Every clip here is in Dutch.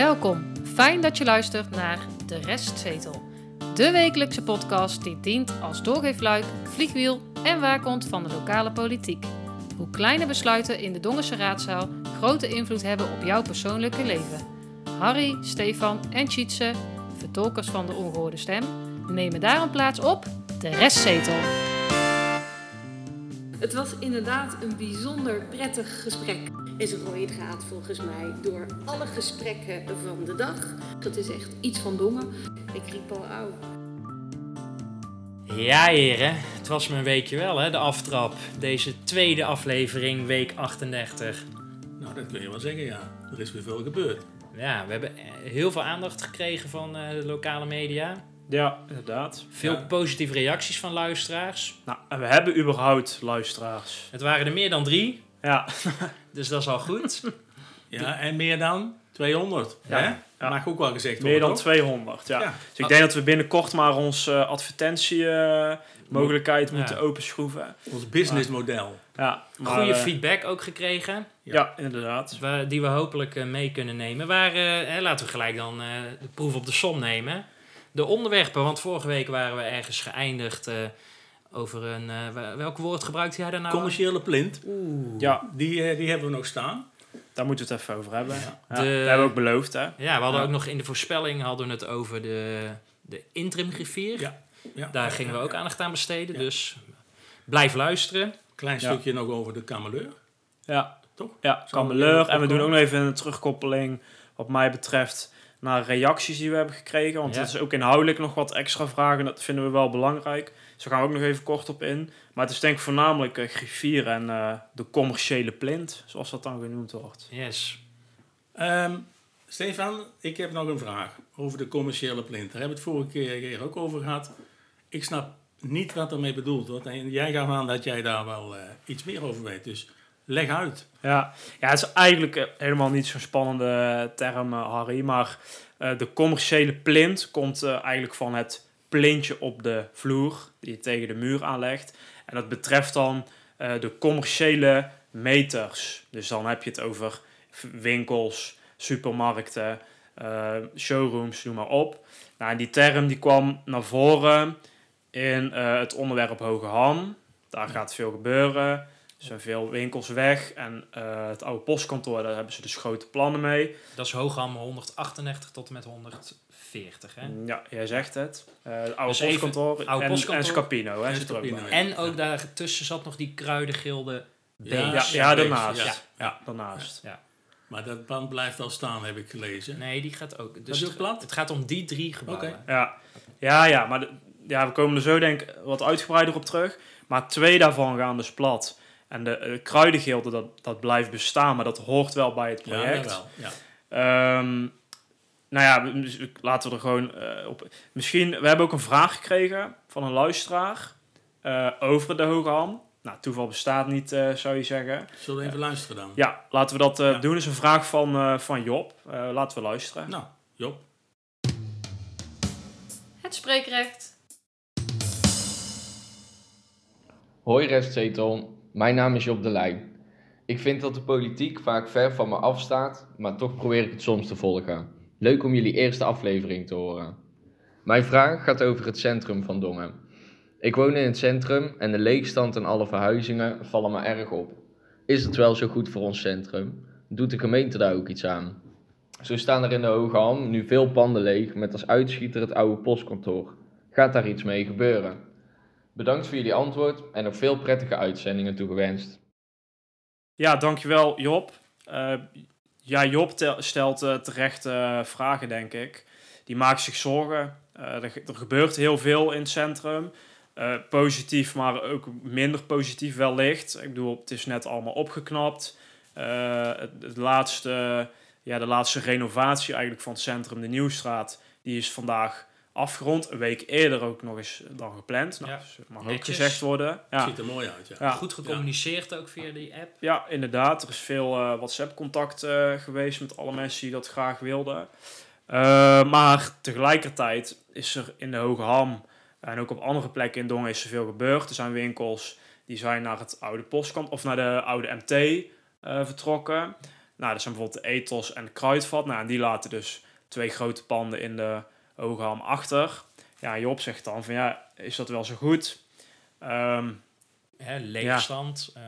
Welkom. Fijn dat je luistert naar De Restzetel. De wekelijkse podcast die dient als doorgeefluik, vliegwiel en waakhond van de lokale politiek. Hoe kleine besluiten in de Dongense raadzaal grote invloed hebben op jouw persoonlijke leven. Harry, Stefan en Tjitse, vertolkers van de ongehoorde stem, nemen daarom plaats op De Restzetel. Het was inderdaad een bijzonder prettig gesprek. Is een rode draad volgens mij door alle gesprekken van de dag. Dat is echt iets van dongen. Ik riep al au. Ja, heren, het was me een weekje wel, hè, de aftrap. Deze tweede aflevering, week 38. Nou, dat kun je wel zeggen, ja. Er is weer veel gebeurd. Ja, we hebben eh, heel veel aandacht gekregen van eh, de lokale media. Ja, inderdaad. Veel Ja. positieve reacties van luisteraars. Nou, en we hebben überhaupt luisteraars. Het waren er meer dan drie, Ja, dus dat is al goed. Ja, en meer dan 200. Ja. Hè? Ja. Mag ook wel gezegd meer dan worden, 200. Ja. Ja. Dus ik denk dat we binnenkort maar onze advertentiemogelijkheid Ja. moeten openschroeven. Ons businessmodel. Ja, maar, Goede eh, feedback ook gekregen, Ja, inderdaad. wa- die we hopelijk eh, mee kunnen nemen. Waar, eh, eh, laten we gelijk dan eh, de proef op de som nemen. De onderwerpen, want vorige week waren we ergens geëindigd eh, over een... eh, wa- welk woord gebruikte jij daar nou? Commerciële plint, Oeh. Ja, die, eh, die hebben we nog staan. daar moeten we het even over hebben. Ja. Ja, De- Dat hebben we ook beloofd, hè. Ja, we hadden Ja. ook nog in de voorspelling hadden we het over de, de interimgriffier. Ja. Ja. Daar Ja, gingen we ja, ook ja. aandacht aan besteden. Ja. Dus blijf luisteren. Klein Ja. stukje nog over de kameleur. Ja, Toch? ja kameleur. En we doen ook nog even een terugkoppeling, wat mij betreft, naar reacties die we hebben gekregen. Want Ja. er is ook inhoudelijk nog wat extra vragen. Dat vinden we wel belangrijk. Dus daar gaan we ook nog even kort op in. Maar het is denk ik voornamelijk eh, griffier en eh, de commerciële plint, zoals dat dan genoemd wordt. Yes. Ehm, Stefan, ik heb nog een vraag over de commerciële plint. Daar hebben we het vorige keer, keer ook over gehad. Ik snap niet wat ermee bedoeld wordt. En jij gaf aan dat jij daar wel eh, iets meer over weet. Dus leg uit. Ja, ja het is eigenlijk eh, helemaal niet zo'n spannende term, eh, Harry. Maar eh, de commerciële plint komt eh, eigenlijk van het plintje op de vloer die je tegen de muur aanlegt. En dat betreft dan eh, de commerciële meters. Dus dan heb je het over winkels, supermarkten, eh, showrooms, noem maar op. Nou, die term die kwam naar voren in eh, het onderwerp Hoge Ham. Daar gaat veel gebeuren. Er zijn veel winkels weg. En eh, het oude postkantoor, daar hebben ze dus grote plannen mee. Dat is Hoogham 138 tot en met 140. Hè? Ja, jij zegt het. Eh het oude Dus even- postkantoor, oude en, postkantoor. en Scapino. Hè, En zit er ook Scapino, ja. En ook daartussen zat nog die kruidengilde. Ja, Ja, daarnaast. ja. Ja, daarnaast. Ja. Maar dat band blijft al staan, heb ik gelezen. Nee, die gaat ook. Dus het, plat? het gaat om die drie gebouwen. Oké. Ja, ja, ja maar de- ja, we komen er zo denk ik wat uitgebreider op terug. Maar twee daarvan gaan dus plat. En de kruidengilde, dat, dat blijft bestaan, maar dat hoort wel bij het Ja, project. jawel. Ja. Ehm, nou ja, dus laten we er gewoon eh, op. Misschien, we hebben ook een vraag gekregen van een luisteraar eh, over de Hoge Ham. Nou, toeval bestaat niet, eh, zou je zeggen. Zullen we even luisteren dan? Ja, laten we dat eh, Ja. doen. Dat is een vraag van, eh, van Job. Eh, laten we luisteren. Nou, Job. Het spreekrecht. Hoi restzetel, mijn naam is Job de Leij. Ik vind dat de politiek vaak ver van me afstaat, maar toch probeer ik het soms te volgen. Leuk om jullie eerste aflevering te horen. Mijn vraag gaat over het centrum van Dongen. Ik woon in het centrum en de leegstand en alle verhuizingen vallen me erg op. Is het wel zo goed voor ons centrum? Doet de gemeente daar ook iets aan? Zo staan er in de Hoge Ham nu veel panden leeg met als uitschieter het oude postkantoor. Gaat daar iets mee gebeuren? Bedankt voor jullie antwoord en nog veel prettige uitzendingen toegewenst. Ja, dankjewel Job. Eh, ja, Job tel- stelt eh, terecht eh, vragen, denk ik. Die maakt zich zorgen. Er, er gebeurt heel veel in het centrum. Positief, maar ook minder positief wellicht. Ik bedoel, het is net allemaal opgeknapt. Het laatste, ja, de laatste renovatie eigenlijk van het centrum, de Nieuwstraat, die is vandaag afgerond. Een week eerder ook nog eens dan gepland. Nou, Ja. dat mag ook gezegd worden. Ja. Ziet er mooi uit, ja. Ja. Goed gecommuniceerd ook via die app. Ja, inderdaad. Er is veel eh, WhatsApp-contact eh, geweest met alle mensen die dat graag wilden. Eh, maar tegelijkertijd is er in de Hoge Ham en ook op andere plekken in Dongen is er veel gebeurd. Er zijn winkels die zijn naar het oude postkant of naar de oude MT eh, vertrokken. Nou, dat zijn bijvoorbeeld de ethos en de kruidvat. Nou, en die laten dus twee grote panden in de ham achter. Ja, Job zegt dan van ja, is dat wel zo goed? Ehm, Hè, leegstand. eh,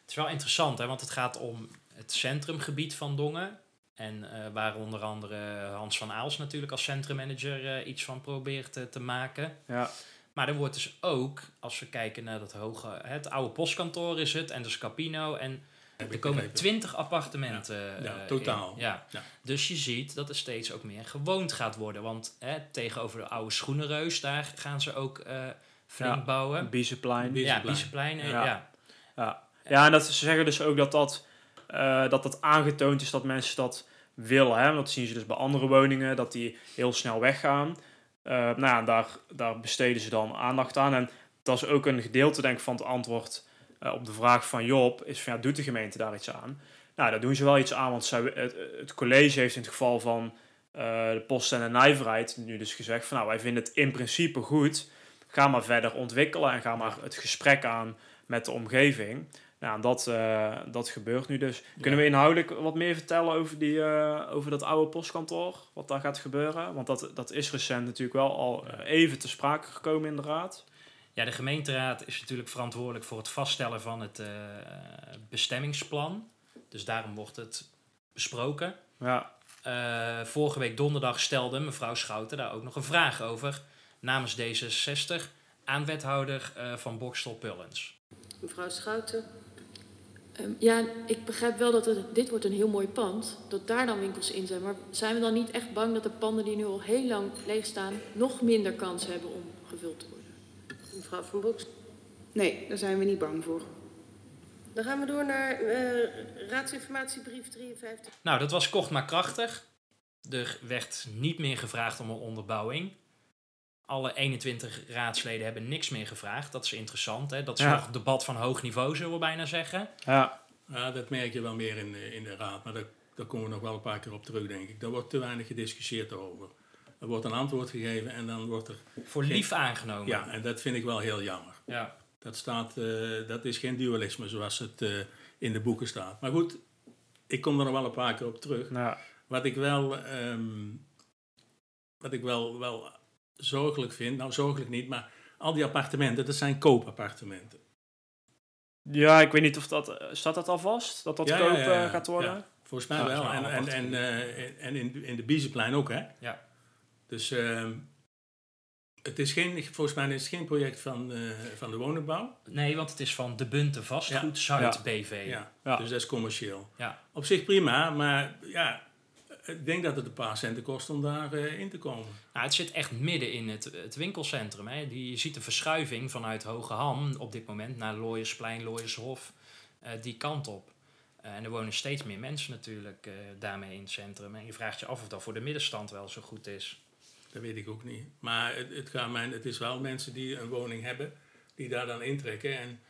het is wel interessant, hè, want het gaat om het centrumgebied van Dongen. En eh, waar onder andere Hans van Aals natuurlijk als centrummanager eh, iets van probeert te maken. ja, Maar er wordt dus ook, als we kijken naar dat hoge, hè, het oude postkantoor is het en de Scapino. En er komen. 20 appartementen. Ja, eh, totaal. in. Ja. Ja. Dus je ziet dat er steeds ook meer gewoond gaat worden. Want hè, tegenover de oude schoenenreus, daar gaan ze ook eh, flink Ja. bouwen. Biezenplein. Ja, eh, Ja. ja. Ja, ja en dat, ze zeggen dus ook dat dat, dat dat aangetoond is dat mensen dat willen. Hè? Want Dat zien ze dus bij andere woningen, dat die heel snel weggaan. Eh, nou ja, daar, daar besteden ze dan aandacht aan. En dat is ook een gedeelte denk ik, van het antwoord eh, op de vraag van Job. Is van, ja, doet de gemeente daar iets aan? Nou, daar doen ze wel iets aan, want zij, het, het college heeft in het geval van eh, de post en de nijverheid nu dus gezegd van, nou, wij vinden het in principe goed. Ga maar verder ontwikkelen en ga maar het gesprek aan met de omgeving. Nou, en dat, eh, dat gebeurt nu dus. Kunnen we inhoudelijk wat meer vertellen over, die, over dat oude postkantoor? Wat daar gaat gebeuren? Want dat, dat is recent natuurlijk wel al even te sprake gekomen in de raad. Ja, de gemeenteraad is natuurlijk verantwoordelijk voor het vaststellen van het eh, bestemmingsplan. Dus daarom wordt het besproken. Ja, Eh, vorige week donderdag stelde mevrouw Schouten daar ook nog een vraag over namens D66 aan wethouder eh, van Bokstel Pullens. Mevrouw Schouten. Ehm, ja, ik begrijp wel dat het, dit wordt een heel mooi pand, dat daar dan winkels in zijn. Maar zijn we dan niet echt bang dat de panden die nu al heel lang leeg staan, nog minder kans hebben om gevuld te worden? Mevrouw van Boks. Nee, daar zijn we niet bang voor. Dan gaan we door naar eh, raadsinformatiebrief 53. Nou, dat was kort maar krachtig. Er werd niet meer gevraagd om een onderbouwing. Alle 21 raadsleden hebben niks meer gevraagd. Dat is interessant. Hè? Dat is Ja. nog debat van hoog niveau, zullen we bijna zeggen. ja, Ja, dat merk je wel meer in, de- in de raad, maar daar, daar komen we nog wel een paar keer op terug, denk ik. Daar wordt te weinig gediscussieerd over. Er wordt een antwoord gegeven en dan wordt er... Voor lief aangenomen. Ja, en dat vind ik wel heel jammer. ja. Dat, staat, eh, dat is geen dualisme zoals het eh, in de boeken staat. Maar goed, ik kom er nog wel een paar keer op terug. nou, Wat ik wel, ehm, wat ik wel, wel zorgelijk vind, nou zorgelijk niet, maar al die appartementen, dat zijn koopappartementen. ja, ik weet niet of dat... eh, Staat dat al vast? Dat dat Ja, koop ja, gaat worden? Ja, volgens mij wel. En, en, en in, in de Biezenplein ook, hè? Ja. Dus ehm, het is geen, volgens mij is het geen project van, eh, van de woningbouw. Nee, want het is van de Bunte Vastgoed Zuid Ja. BV. Ja, Ja. dus dat is commercieel. Ja. Op zich prima, maar ja, ik denk dat het een paar centen kost om daar eh, in te komen. Nou, het zit echt midden in het, het winkelcentrum. Hè. Die, je ziet een verschuiving vanuit Hoge Ham op dit moment naar Looiersplein, Looiershof, eh, die kant op. Eh, en er wonen steeds meer mensen natuurlijk eh, daarmee in het centrum. En je vraagt je af of dat voor de middenstand wel zo goed is. Dat weet ik ook niet. Maar het, het, gaat mij, het is wel mensen die een woning hebben, die daar dan intrekken. En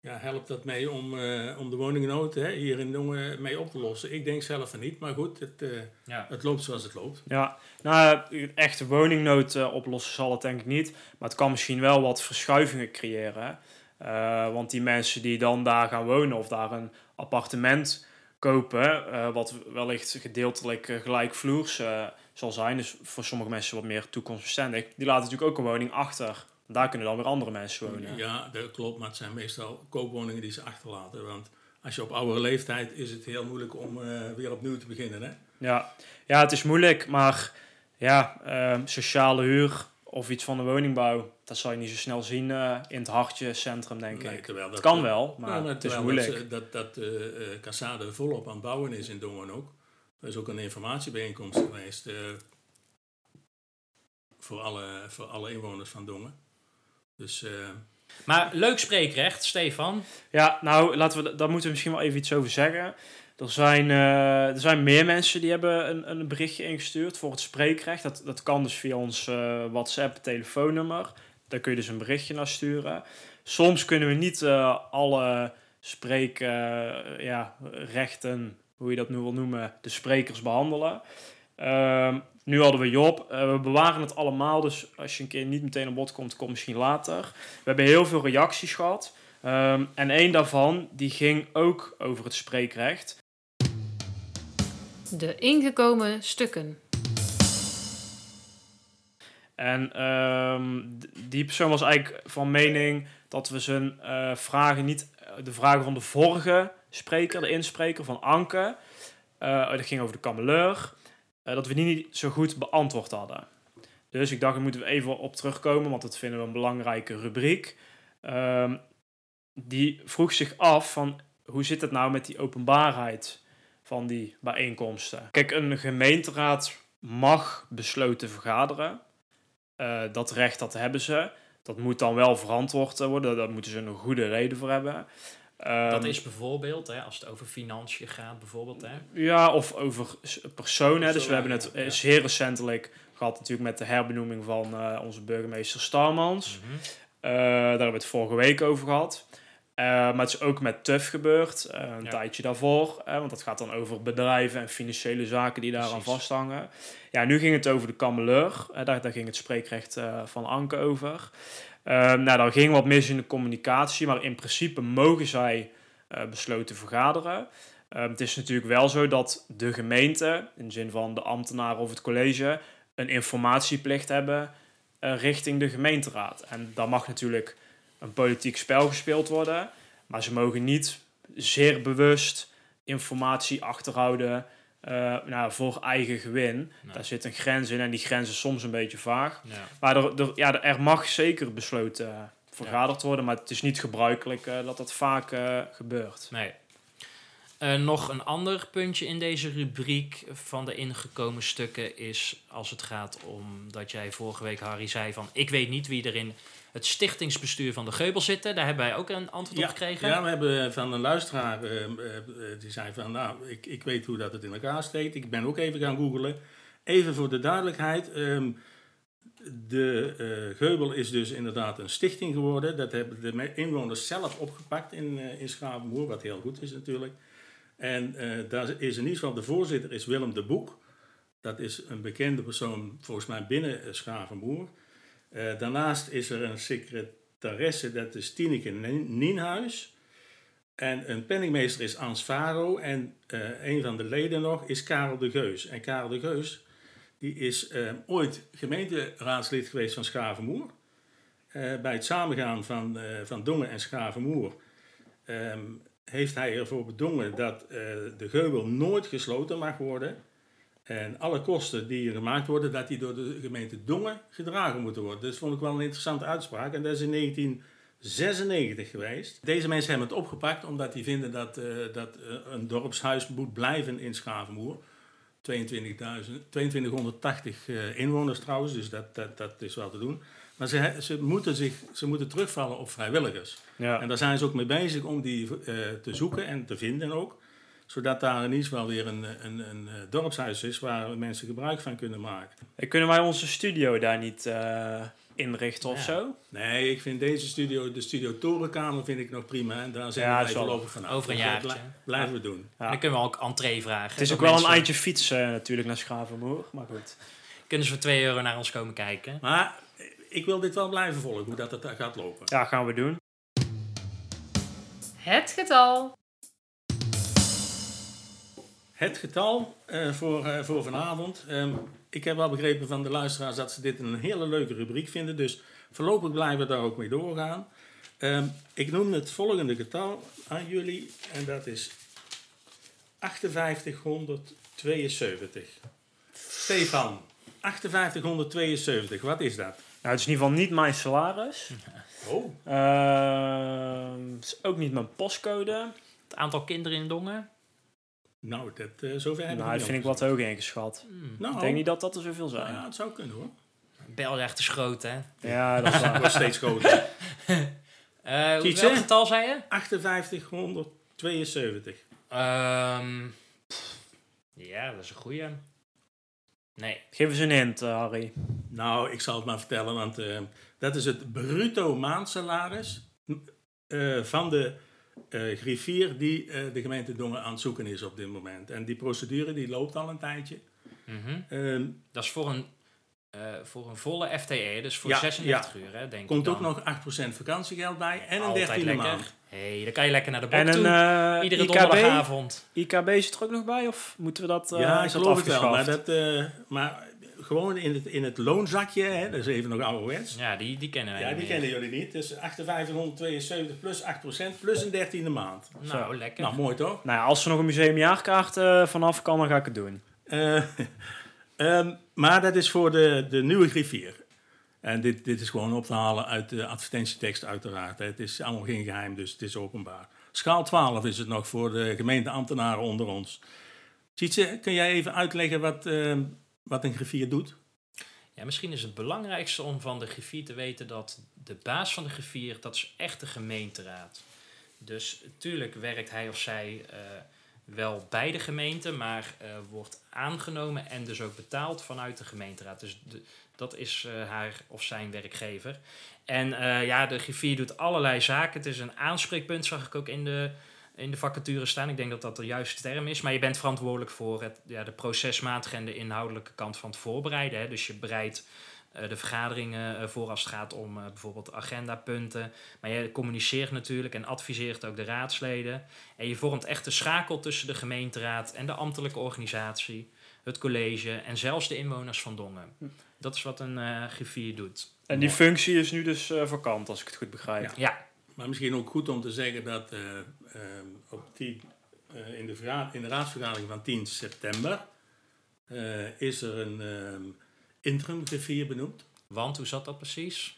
ja, helpt dat mee om, eh, om de woningnood hè, hier in Dongen mee op te lossen? Ik denk zelf van niet, maar goed, het, eh, Ja. het loopt zoals het loopt. Ja, nou, een echte woningnood eh, oplossen zal het denk ik niet. Maar het kan misschien wel wat verschuivingen creëren. Eh, want die mensen die dan daar gaan wonen of daar een appartement kopen, eh, wat wellicht gedeeltelijk eh, gelijkvloers eh, zal zijn, dus voor sommige mensen wat meer toekomstbestendig, die laten natuurlijk ook een woning achter. Daar kunnen dan weer andere mensen wonen. Ja, dat klopt, maar het zijn meestal koopwoningen die ze achterlaten. Want als je op oudere leeftijd is het heel moeilijk om eh, weer opnieuw te beginnen. Hè? Ja, ja het is moeilijk, maar ja, eh, sociale huur of iets van de woningbouw, dat zal je niet zo snel zien eh, in het hartje centrum, denk Nee, ik. terwijl Het dat, kan wel, maar het is moeilijk. Dat, dat, dat eh, Cassade volop aan het bouwen is in Dongen ook. Er is ook een informatiebijeenkomst geweest eh, voor, alle, voor alle inwoners van Dongen. Dus eh, Maar leuk spreekrecht, Stefan. Ja, nou, laten we, daar moeten we misschien wel even iets over zeggen. Er zijn, eh, er zijn meer mensen die hebben een, een berichtje ingestuurd voor het spreekrecht. Dat, dat kan dus via ons WhatsApp-telefoonnummer. Daar kun je dus een berichtje naar sturen. Soms kunnen we niet eh, alle spreekrechten, ja, rechten, hoe je dat nu wil noemen, de sprekers behandelen. Ehm, nu hadden we Job. Eh, we bewaren het allemaal, dus als je een keer niet meteen aan bod komt, kom misschien later. We hebben heel veel reacties gehad. Ehm, en één daarvan die ging ook over het spreekrecht. De ingekomen stukken. En ehm, die persoon was eigenlijk van mening dat we zijn eh, vragen niet, de vragen van de vorige spreker, de inspreker van Anke, eh, dat ging over de kameleur, eh, dat we die niet zo goed beantwoord hadden. Dus ik dacht, daar moeten we even op terugkomen, want dat vinden we een belangrijke rubriek. Ehm, die vroeg zich af van, hoe zit het nou met die openbaarheid van die bijeenkomsten? Kijk, een gemeenteraad mag besloten vergaderen. Eh, dat recht, dat hebben ze. Dat moet dan wel verantwoord worden. Daar moeten ze een goede reden voor hebben. Dat Ehm, is bijvoorbeeld, hè, als het over financiën gaat, bijvoorbeeld. Hè. Ja, of over personen. hè. Dus we hebben het ja, is heel recentelijk gehad natuurlijk met de herbenoeming van eh, onze burgemeester Starmans. Mhm. Eh, daar hebben we het vorige week over gehad. Eh, maar het is ook met TUF gebeurd, eh, een Ja. tijdje daarvoor. eh, want dat gaat dan over bedrijven en financiële zaken die daaraan Precies. vasthangen. Ja, nu ging het over de kameleur. eh, daar, daar ging het spreekrecht eh, van Anke over. Eh, nou, daar ging wat mis in de communicatie, maar in principe mogen zij eh, besloten vergaderen. Eh, het is natuurlijk wel zo dat de gemeente, in de zin van de ambtenaren of het college, een informatieplicht hebben eh, richting de gemeenteraad. En daar mag natuurlijk een politiek spel gespeeld worden, maar ze mogen niet zeer bewust informatie achterhouden eh, nou, voor eigen gewin. Daar zit een grens in en die grens is soms een beetje vaag. Ja. Maar er, er, ja, er mag zeker besloten eh, vergaderd worden, maar het is niet gebruikelijk eh, dat dat vaak gebeurt. Nee. Nog een ander puntje in deze rubriek van de ingekomen stukken is als het gaat om dat jij vorige week, Harry, zei van ik weet niet wie er in het stichtingsbestuur van de Geubel zitten. Daar hebben wij ook een antwoord op gekregen. Ja, we hebben van een luisteraar, eh, die zei van, nou, ik, ik weet hoe dat het in elkaar steekt. Ik ben ook even gaan googlen. Even voor de duidelijkheid, ehm, de Geubel is dus inderdaad een stichting geworden. Dat hebben de inwoners zelf opgepakt in, in Schavenmoer, wat heel goed is natuurlijk. En daar is in ieder geval, de voorzitter is Willem de Boek. Dat is een bekende persoon volgens mij binnen Schavenmoer. Eh, daarnaast is er een secretaresse, dat is Tineke Nien- Nienhuis. En een penningmeester is Ans Faro. En eh, een van de leden nog is Karel de Geus. En Karel de Geus die is eh, ooit gemeenteraadslid geweest van Schavenmoer. Bij het samengaan van, van Dongen en Schavenmoer ehm, heeft hij ervoor bedongen dat de geubel nooit gesloten mag worden. En alle kosten die gemaakt worden, dat die door de gemeente Dongen gedragen moeten worden. Dus vond ik wel een interessante uitspraak. En dat is in 1996 geweest. Deze mensen hebben het opgepakt omdat die vinden dat, eh, dat eh, een dorpshuis moet blijven in Schavenmoer. 22.000 2280 eh, inwoners trouwens, dus dat, dat, dat is wel te doen. Maar ze, ze, moeten zich, ze moeten terugvallen op vrijwilligers. Ja. En daar zijn ze ook mee bezig om die te zoeken en te vinden ook. Zodat daar in ieder geval weer een, een, een, eh, dorpshuis is waar mensen gebruik van kunnen maken. Eh, Kunnen wij onze studio daar niet eh, inrichten of Ja. zo? Nee, ik vind deze studio, de studio Torenkamer, vind ik nog prima. En daar zijn Ja, wij voorlopig vanaf. over een blij- blijven we doen. Ja. En dan kunnen we ook entree vragen. Het is ook wel een eindje fietsen eh, natuurlijk naar Schavenmoer, maar goed. Kunnen ze voor 2 euro naar ons komen kijken. Maar ik wil dit wel blijven volgen, hoe dat het gaat lopen. Ja, gaan we doen. Het getal. Het getal eh, voor, eh, voor vanavond. Ehm, ik heb wel begrepen van de luisteraars dat ze dit een hele leuke rubriek vinden. Dus voorlopig blijven we daar ook mee doorgaan. Ehm, ik noem het volgende getal aan jullie. En dat is 5872. Stefan, 5872, wat is dat? Nou, het is in ieder geval niet mijn salaris. Oh, Ehm, het is ook niet mijn postcode. Het aantal kinderen in Dongen. Nou, dat, eh zover heb Nou, ik dat vind ik wat hoog ingeschat. Nou, Ik denk niet dat dat er zoveel nou zijn. ja, het zou kunnen hoor. Belrecht is groot, hè? Ja, dat wordt steeds groter. Eh Ziet welk getal zei je? 5872. Ehm, pff, ja, dat is een goeie. Nee. Geef eens een hint, eh, Harry. Nou, ik zal het maar vertellen, want eh, dat is het bruto maandsalaris eh, van de eh, griffier die eh, de gemeente Dongen aan het zoeken is op dit moment. En die procedure die loopt al een tijdje. Mhm. Ehm, Dat is voor een eh, voor een volle FTE, dus voor Ja, 36 uur, hè, denk Komt ik ook nog 8% vakantiegeld bij en een Altijd 13e lekker. maand. hey, dan kan je lekker naar de bok En een toe. eh, Iedere IKB, donderdagavond. IKB zit er ook nog bij? Of moeten we dat, eh, ja, is ik dat geloof het wel. Maar, dat, eh, maar gewoon in het, in het loonzakje, hè, dat is even nog ouderwets. Ja, die, die kennen wij Ja, die meer. kennen jullie niet. Dus 5872 plus 8% plus een 13e maand. Nou, lekker. Nou, mooi toch? Nou ja, als er nog een museumjaarkaart eh, vanaf kan, dan ga ik het doen. Eh, ehm, maar dat is voor de, de nieuwe griffier. En dit, dit is gewoon op te halen uit de advertentietekst uiteraard. hè. Het is allemaal geen geheim, dus het is openbaar. Schaal 12 is het nog voor de gemeenteambtenaren onder ons. Sietse, kun jij even uitleggen wat, ehm, wat een griffier doet? Ja, misschien is het belangrijkste om van de griffier te weten dat de baas van de griffier, dat is echt de gemeenteraad. Dus natuurlijk werkt hij of zij eh, wel bij de gemeente, maar eh, wordt aangenomen en dus ook betaald vanuit de gemeenteraad. Dus dat is eh, haar of zijn werkgever. En ja, de griffier doet allerlei zaken. Het is een aanspreekpunt, zag ik ook in de, in de vacature staan. Ik denk dat dat de juiste term is. Maar je bent verantwoordelijk voor het, ja, de procesmatige en de inhoudelijke kant van het voorbereiden. Hè. Dus je bereidt eh, de vergaderingen eh, voor als het gaat om eh, bijvoorbeeld agendapunten. Maar je communiceert natuurlijk en adviseert ook de raadsleden. En je vormt echt de schakel tussen de gemeenteraad en de ambtelijke organisatie, het college en zelfs de inwoners van Dongen. Dat is wat een griffier doet. En die Mooi. functie is nu dus vakant, als ik het goed begrijp. Ja. Ja, Maar misschien ook goed om te zeggen dat eh, ehm, op 10, eh, in, de in de raadsvergadering van 10 september eh, is er een interim griffier benoemd. want hoe zat dat precies?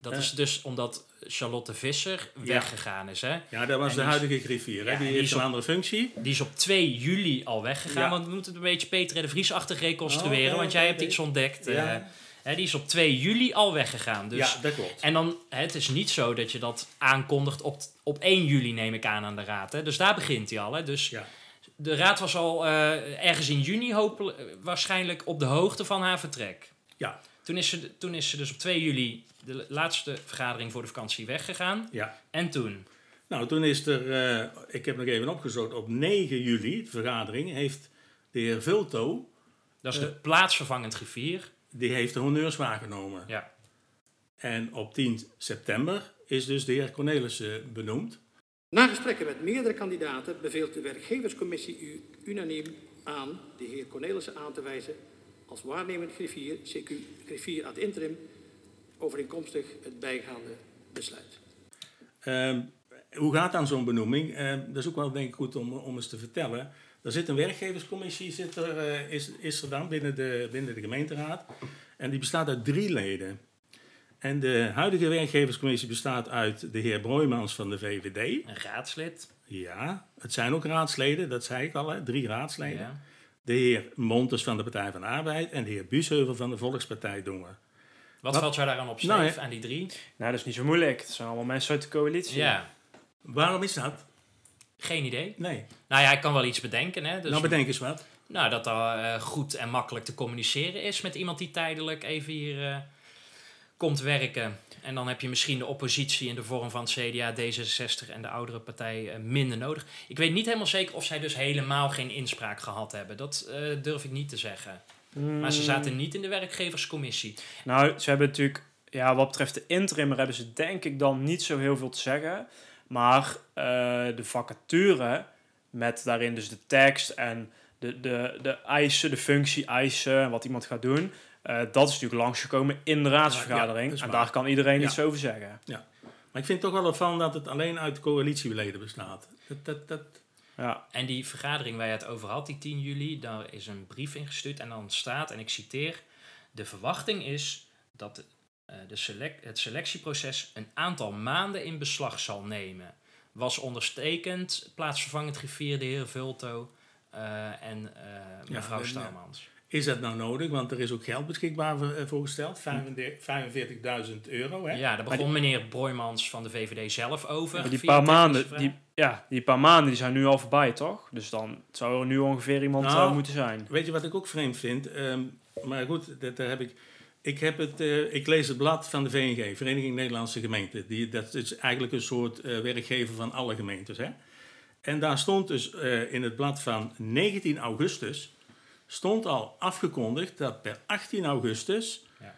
Dat Eh. is dus omdat Charlotte Visser Ja. weggegaan is. Hè? Ja, dat was En de die huidige griffier. hè? Die die heeft een andere functie. Die is op 2 juli al weggegaan. Ja. Want we moeten het een beetje Peter de Vries-achtig reconstrueren. Oh, want jij hebt iets ontdekt. eh, Ja. Die is op 2 juli al weggegaan. Dus, ja, dat klopt. En dan, het is niet zo dat je dat aankondigt op, op 1 juli, neem ik aan, aan de raad. Hè? Dus daar begint hij al. Hè? Dus Ja. de raad was al eh, ergens in juni hopelijk, eh, waarschijnlijk op de hoogte van haar vertrek. Ja. Toen is, ze, toen is ze dus op 2 juli, de laatste vergadering voor de vakantie, weggegaan. Ja. En toen? Nou, toen is er, eh, ik heb nog even opgezocht, op 9 juli, de vergadering, heeft de heer Vulto, Dat is de plaatsvervangend griffier. Die heeft de honneurs waargenomen. Ja. En op 10 september is dus de heer Cornelissen benoemd. Na gesprekken met meerdere kandidaten beveelt de werkgeverscommissie u unaniem aan de heer Cornelissen aan te wijzen als waarnemend griffier, CQ griffier ad interim, overeenkomstig het bijgaande besluit. Ehm, hoe gaat dan zo'n benoeming? Ehm, dat is ook wel denk ik goed om, om eens te vertellen. Er zit een werkgeverscommissie zit er, eh, is, is er dan binnen de, binnen de gemeenteraad. En die bestaat uit drie leden. En de huidige werkgeverscommissie bestaat uit de heer Broijmans van de VVD. Een raadslid. Ja, het zijn ook raadsleden, dat zei ik al, hè, drie raadsleden. Ja. De heer Montes van de Partij van de Arbeid en de heer Busheuvel van de Volkspartij Dongen. Wat, Wat- valt jou daaraan op Nou, ja. aan die drie? Nou, dat is niet zo moeilijk. Het zijn allemaal mensen uit de coalitie. Ja, Waarom is dat? Geen idee. Nee. Nou ja, ik kan wel iets bedenken. Hè? Dus, nou, bedenk eens wat. nou, dat dat eh, goed en makkelijk te communiceren is met iemand die tijdelijk even hier eh, komt werken. En dan heb je misschien de oppositie in de vorm van het CDA, D66 en de oudere partij eh, minder nodig. Ik weet niet helemaal zeker of zij dus helemaal geen inspraak gehad hebben. Dat eh, durf ik niet te zeggen. Maar ze zaten niet in de werkgeverscommissie. Nou, ze hebben natuurlijk, ja, wat betreft de interimmer hebben ze denk ik dan niet zo heel veel te zeggen. Maar eh, de vacature, met daarin dus de tekst en de, de, de eisen, de functie eisen en wat iemand gaat doen. eh, dat is natuurlijk langsgekomen in de raadsvergadering. Ja, en daar kan iedereen Ja. iets over zeggen. Maar ik vind het toch wel opvallend dat het alleen uit coalitieleden bestaat. Dat, dat, dat, Ja. En die vergadering waar je het over had, die 10 juli, daar is een brief ingestuurd en dan staat, en ik citeer, de verwachting is dat de selec- het selectieproces een aantal maanden in beslag zal nemen. Was onderstekend plaatsvervangend griffier de heer Vulto eh, en eh, mevrouw ja. Stouwmans. is dat nou nodig? Want er is ook geld beschikbaar voor, eh, voorgesteld. 45.000 euro. Hè? Ja, daar begon meneer Broijmans van de VVD zelf over. Maar die paar, maanden, die, ja, die paar maanden die zijn nu al voorbij, toch? Dus dan zou er nu ongeveer iemand Nou, eh, moeten zijn. Weet je wat ik ook vreemd vind? Ehm, maar goed, dat, daar heb ik. Ik, heb het, eh, ik lees het blad van de VNG, Vereniging Nederlandse Gemeenten. Die, dat is eigenlijk een soort eh, werkgever van alle gemeentes. Hè? En daar stond dus eh, in het blad van 19 augustus. stond al afgekondigd dat per 18 augustus Ja.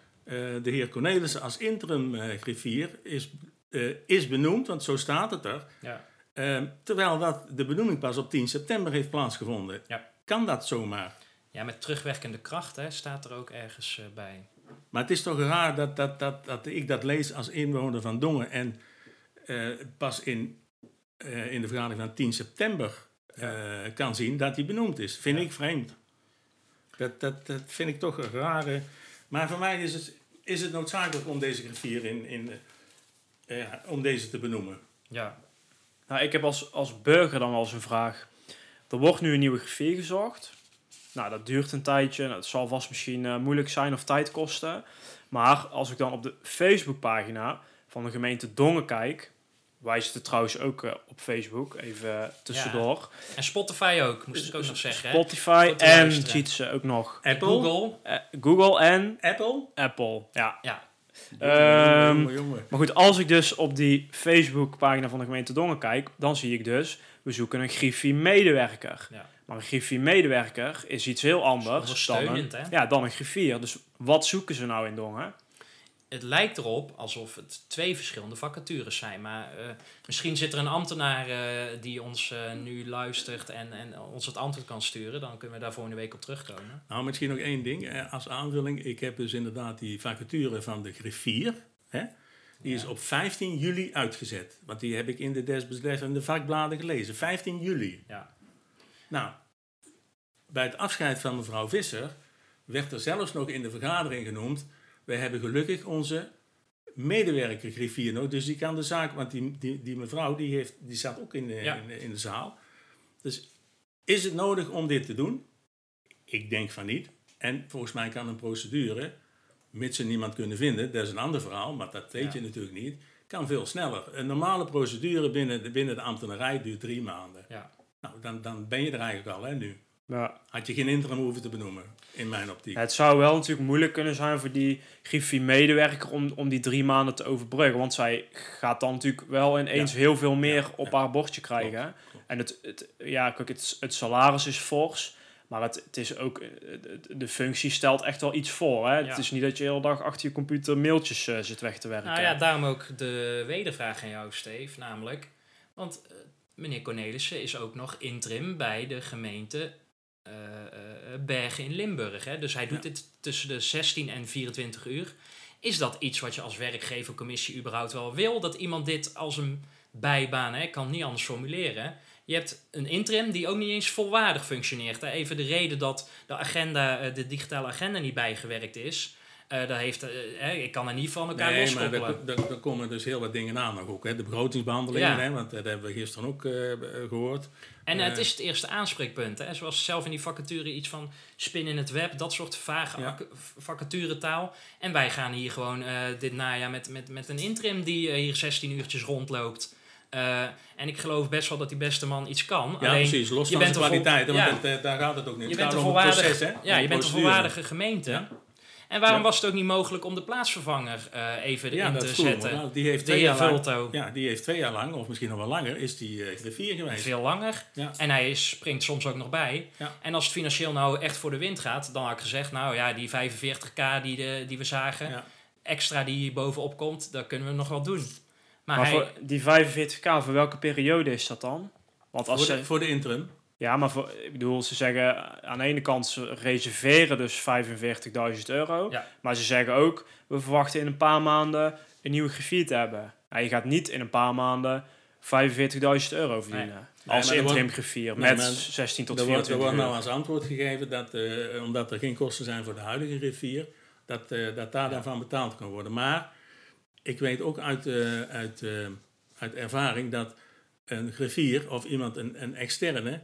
de heer Cornelissen als interim griffier is, is benoemd, want zo staat het er. Ja. Eh, terwijl dat de benoeming pas op 10 september heeft plaatsgevonden. Ja. Kan dat zomaar? ja, met terugwerkende kracht hè, staat er ook ergens bij. Maar het is toch raar dat, dat, dat, dat ik dat lees als inwoner van Dongen en eh, pas in, eh, in de vergadering van 10 september eh, kan zien dat hij benoemd is. Vind Ja. ik vreemd. Dat, dat, dat vind ik toch een rare. Maar voor mij is het, is het noodzakelijk om deze griffier in, in, om deze te benoemen. Ja, Nou, ik heb als, als burger dan wel eens een vraag. Er wordt nu een nieuwe griffier gezocht. Nou, dat duurt een tijdje. Nou, Het zal vast misschien eh, moeilijk zijn of tijd kosten. Maar als ik dan op de Facebookpagina van de gemeente Dongen kijk... Wij zitten trouwens ook eh, op Facebook, even tussendoor. en Spotify ook, moest ik ook nog zeggen. hè. Spotify en luisteren. cheat ze ook nog. Apple? Google. Eh, Google en Apple? Apple, ja. Ja, Ehm, jongen, jongen. Maar goed, als ik dus op die Facebookpagina van de gemeente Dongen kijk, dan zie ik dus, we zoeken een griffier-medewerker. Ja. Maar een griffier-medewerker is iets heel anders dan een, hè? ja, dan een griffier. Dus wat zoeken ze nou in Dongen? het lijkt erop alsof het twee verschillende vacatures zijn. Maar eh, misschien zit er een ambtenaar eh, die ons eh, nu luistert en, en ons het antwoord kan sturen. Dan kunnen we daar volgende week op terugkomen. Nou, misschien nog één ding als aanvulling. Ik heb dus inderdaad die vacature van de griffier. Hè? Die is op 15 juli uitgezet. Want die heb ik in de desbetreffende vakbladen gelezen. 15 juli. Ja. Nou, bij het afscheid van mevrouw Visser werd er zelfs nog in de vergadering genoemd. Wij hebben gelukkig onze medewerker griffier nog. Dus die kan de zaak, want die, die, die mevrouw die heeft, die zat ook in de, Ja. in, de, in de zaal. Dus is het nodig om dit te doen? Ik denk van niet. En volgens mij kan een procedure, mits ze niemand kunnen vinden, dat is een ander verhaal, maar dat weet Ja. je natuurlijk niet, kan veel sneller. Een normale procedure binnen de, binnen de ambtenarij duurt drie maanden. Ja. Nou, dan, dan ben je er eigenlijk al, hè, nu. Ja. Had je geen interim hoeven te benoemen, in mijn optiek. Het zou wel natuurlijk moeilijk kunnen zijn voor die griffier-medewerker om, om die drie maanden te overbruggen. Want zij gaat dan natuurlijk wel ineens Ja. heel veel meer Ja, op ja. haar bordje krijgen. Klopt, klopt. En het, het, ja, kijk, het, het salaris is fors. Maar het, het is ook, de- functie stelt echt wel iets voor. Hè? Ja. Het is niet dat je de hele dag achter je computer mailtjes eh, zit weg te werken. Nou ja, daarom ook de wedervraag aan jou, Steve. Namelijk, want eh, meneer Cornelissen is ook nog interim bij de gemeente eh, Bergen in Limburg. Hè? Dus hij doet Ja. dit tussen de 16 en 24 uur. Is dat iets wat je als werkgevercommissie überhaupt wel wil? Dat iemand dit als een bijbaan, hè? ik kan het niet anders formuleren. Je hebt een interim die ook niet eens volwaardig functioneert. Even de reden dat de agenda, de digitale agenda niet bijgewerkt is. Eh daar heeft, eh, hè, ik kan er niet van elkaar Nee, maar komen dus heel wat dingen aan nog ook. Hè. De begrotingsbehandelingen, Ja. hè, want dat hebben we gisteren ook eh, gehoord. En Eh. het is het eerste aanspreekpunt. Hè? Zoals zelf in die vacature iets van spin in het web, dat soort vage Ja. ac- vacaturetaal. En wij gaan hier gewoon eh, dit najaar met, met, met een interim die eh, hier 16 uurtjes rondloopt. Eh, en ik geloof best wel dat die beste man iets kan. Ja, Alleen, precies. Los je van de vol- kwaliteit. ja. Want het, eh, daar gaat het ook niet. je Het bent gaat een om het volwaardig, proces, hè? ja, je bent een volwaardige gemeente. Ja. En waarom Ja. was het ook niet mogelijk om de plaatsvervanger eh, even Ja, dat te zetten? Nou, die heeft De twee jaar lang, ja, die heeft twee jaar lang, of misschien nog wel langer, is die eh griffier geweest. Veel langer. Ja. En hij is- springt soms ook nog bij. Ja. En als het financieel nou echt voor de wind gaat, dan had ik gezegd, nou ja, die 45k die, de, die we zagen, Ja. extra die hier bovenop komt, dat kunnen we nog wel doen. Maar, Maar hij, voor die 45k, voor welke periode is dat dan? Want als Voor de, ze, voor de interim. Ja, maar voor, ik bedoel, ze zeggen aan de ene kant ze reserveren dus 45.000 euro. Ja. Maar ze zeggen ook, we verwachten in een paar maanden een nieuwe griffier te hebben. Nou, je gaat niet in een paar maanden 45.000 euro verdienen. Nee, als er interim griffier Nee, met maar 16 tot Er wordt, er 24 wordt nou als antwoord gegeven dat, eh, omdat er geen kosten zijn voor de huidige griffier, dat, eh, dat daar dan van betaald kan worden. Maar ik weet ook uit, eh, uit, uit ervaring dat een griffier of iemand, een, een externe,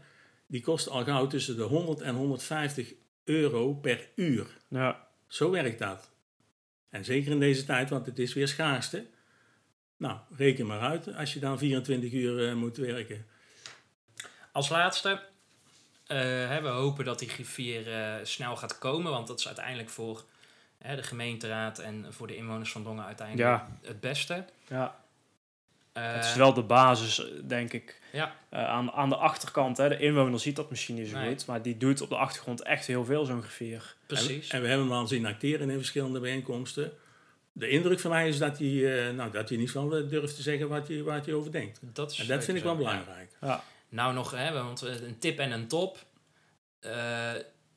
die kost al gauw tussen de 100 en 150 euro per uur. Ja. Zo werkt dat. En zeker in deze tijd, want het is weer schaarste. Nou, reken maar uit als je dan 24 uur eh, moet werken. als laatste, eh, hè, we hopen dat die griffier eh, snel gaat komen, want dat is uiteindelijk voor hè, de gemeenteraad en voor de inwoners van Dongen uiteindelijk Ja. het beste. Ja. Eh, Het is wel de basis, eh, denk ik. Ja. Eh, aan, aan de achterkant, hè, de inwoner ziet dat misschien niet zo Nee. goed, maar die doet op de achtergrond echt heel veel, zo'n griffier. Precies. En, en we hebben hem al zien acteren in verschillende bijeenkomsten. De indruk van mij is dat hij, eh, nou, dat hij niet van eh, durft te zeggen wat hij, wat hij over denkt. dat is En dat vind ik wel ja. belangrijk. Ja. Nou, nog, hè, want eh, een tip en een top. Eh,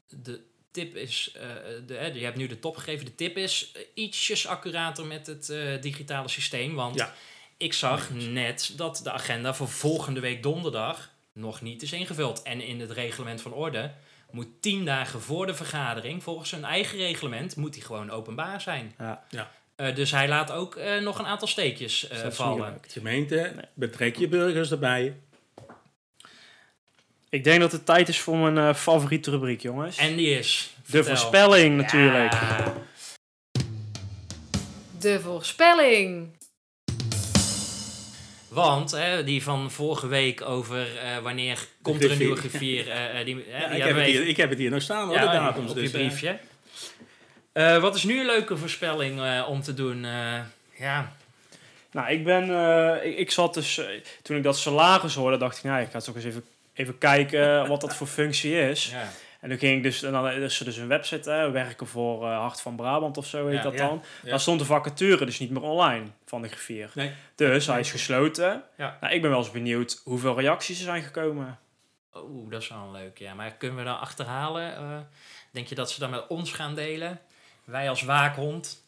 de tip is, eh, de, hè, je hebt nu de top gegeven. De tip is eh, ietsjes accurater met het eh, digitale systeem. Want Ja. Ik zag net dat de agenda voor volgende week donderdag nog niet is ingevuld. En in het reglement van orde moet tien dagen voor de vergadering, volgens zijn eigen reglement, moet die gewoon openbaar zijn. Ja. Ja. Eh, dus hij laat ook eh, nog een aantal steekjes is vallen. Gemeente, betrek je burgers erbij. Ik denk dat het tijd is voor mijn eh, favoriete rubriek, jongens. En die is. de voorspelling natuurlijk. Ja. De voorspelling. Want hè, die van vorige week over eh, wanneer komt er een nieuwe griffier. eh, die, Ja, die ik, heb het hier, ik heb het hier nog staan, hoor, de datums. op dus, je briefje. Wat is nu een leuke voorspelling om te doen? Ja, Nou, ik ben, ik, ik zat dus, toen ik dat salaris hoorde, dacht ik, nou, ik ga toch eens even, even kijken wat dat voor functie is. ja. En toen ging ik dus, en dan is er dus een website, hè, werken voor eh, Hart van Brabant of zo heet Ja, dat ja, dan. ja. Daar stond de vacature dus niet meer online van de griffier. Nee. Dus hij is gesloten. Ja. Nou, ik ben wel eens benieuwd hoeveel reacties er zijn gekomen. Oeh, dat is wel een leuk. Ja. Maar kunnen we dan achterhalen? Eh, denk je dat ze dat met ons gaan delen? Wij als waakhond?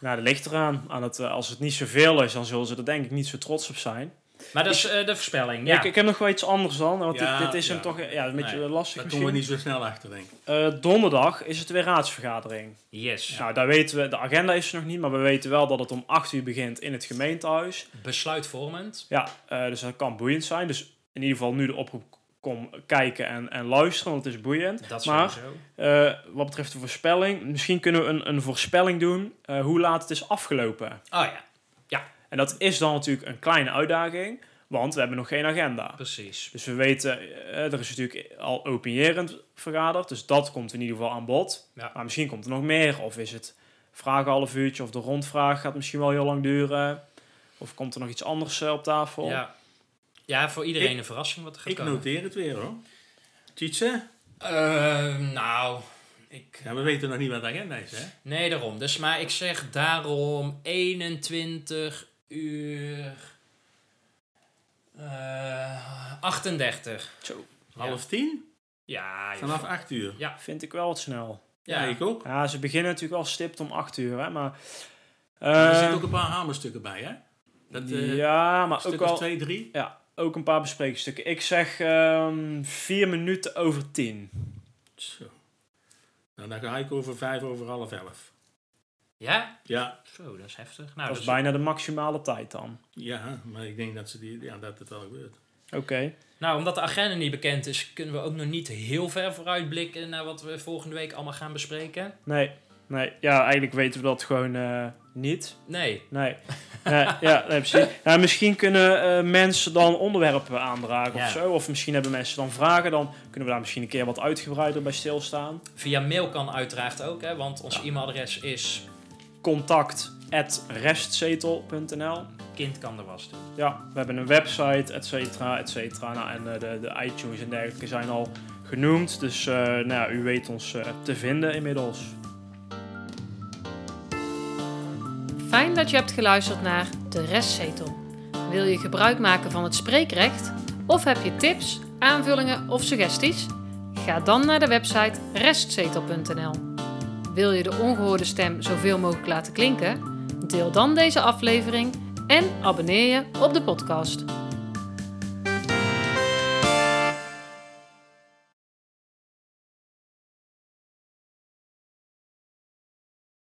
Nou, dat ligt eraan. Aan het, eh, als het niet zoveel is, dan zullen ze er denk ik niet zo trots op zijn. Maar dat is eh, de voorspelling. Ja. Ik, ik heb nog wel iets anders dan, want Ja, dit, dit is ja. hem toch ja, een beetje Nee, lastig Daar misschien. komen we niet zo snel achter, denk ik. Eh, donderdag is het weer raadsvergadering. Yes. Nou, daar weten we, de agenda is er nog niet, maar we weten wel dat het om 8 uur begint in het gemeentehuis. Besluitvormend. Ja, eh, dus dat kan boeiend zijn. Dus in ieder geval nu de oproep kom kijken en, en luisteren, want het is boeiend. Dat Maar- sowieso. Eh, wat betreft de voorspelling, misschien kunnen we een, een voorspelling doen eh, hoe laat het is afgelopen. Oh ja, En dat is dan natuurlijk een kleine uitdaging, want we hebben nog geen agenda. precies. Dus we weten, eh, er is natuurlijk al openjerend vergaderd, dus dat komt in ieder geval aan bod. Ja. Maar misschien komt er nog meer, of is het vragen half uurtje, of de rondvraag gaat misschien wel heel lang duren. Of komt er nog iets anders eh, op tafel? Ja. ja, voor iedereen Ik- een verrassing wat er gaat Ik komen. noteer het weer, hoor. Tjitse? Eh, nou, ik... Ja, we weten nog niet wat de agenda is, hè? Nee, daarom. Dus, maar ik zeg daarom 21 uur... eh 38. Zo, Half tien? Ja. Vanaf acht uur. vind ik wel wat snel. Ja, Ja, ik ook. Ja, ze beginnen natuurlijk wel stipt om 8 uur, hè, maar... Maar er zitten ook een paar hamerstukken bij, hè? Dat, eh, ja, maar stuk ook of wel... twee, drie. Ja, ook een paar bespreekstukken. Ik zeg ehm vier minuten over tien. Zo. Nou, dan ga ik over vijf over half elf. Ja? Ja, Zo, dat is heftig. Nou, dat is dus- bijna de maximale tijd dan. ja, maar ik denk dat, ze die, ja, dat het wel gebeurt. Oké. nou, omdat de agenda niet bekend is, kunnen we ook nog niet heel ver vooruitblikken naar wat we volgende week allemaal gaan bespreken. Nee, nee. Ja, eigenlijk weten we dat gewoon eh, niet. Nee. Nee. nee ja, nee, precies. Nou, misschien kunnen eh, mensen dan onderwerpen aandragen Ja. of zo. Of misschien hebben mensen dan vragen. Dan kunnen we daar misschien een keer wat uitgebreider bij stilstaan. Via mail kan uiteraard ook, hè, want ons Ja. e-mailadres is Contact restzetel.nl kind kan de was doen. Ja, we hebben een website, et cetera, et cetera. Nou, en eh, de, de iTunes en dergelijke zijn al genoemd. Dus eh, nou, ja, u weet ons eh, te vinden inmiddels. Fijn dat je hebt geluisterd naar De Restzetel. Wil je gebruik maken van het spreekrecht? Of heb je tips, aanvullingen of suggesties? Ga dan naar de website restzetel.nl. Wil je de ongehoorde stem zoveel mogelijk laten klinken? Deel dan deze aflevering en abonneer je op de podcast.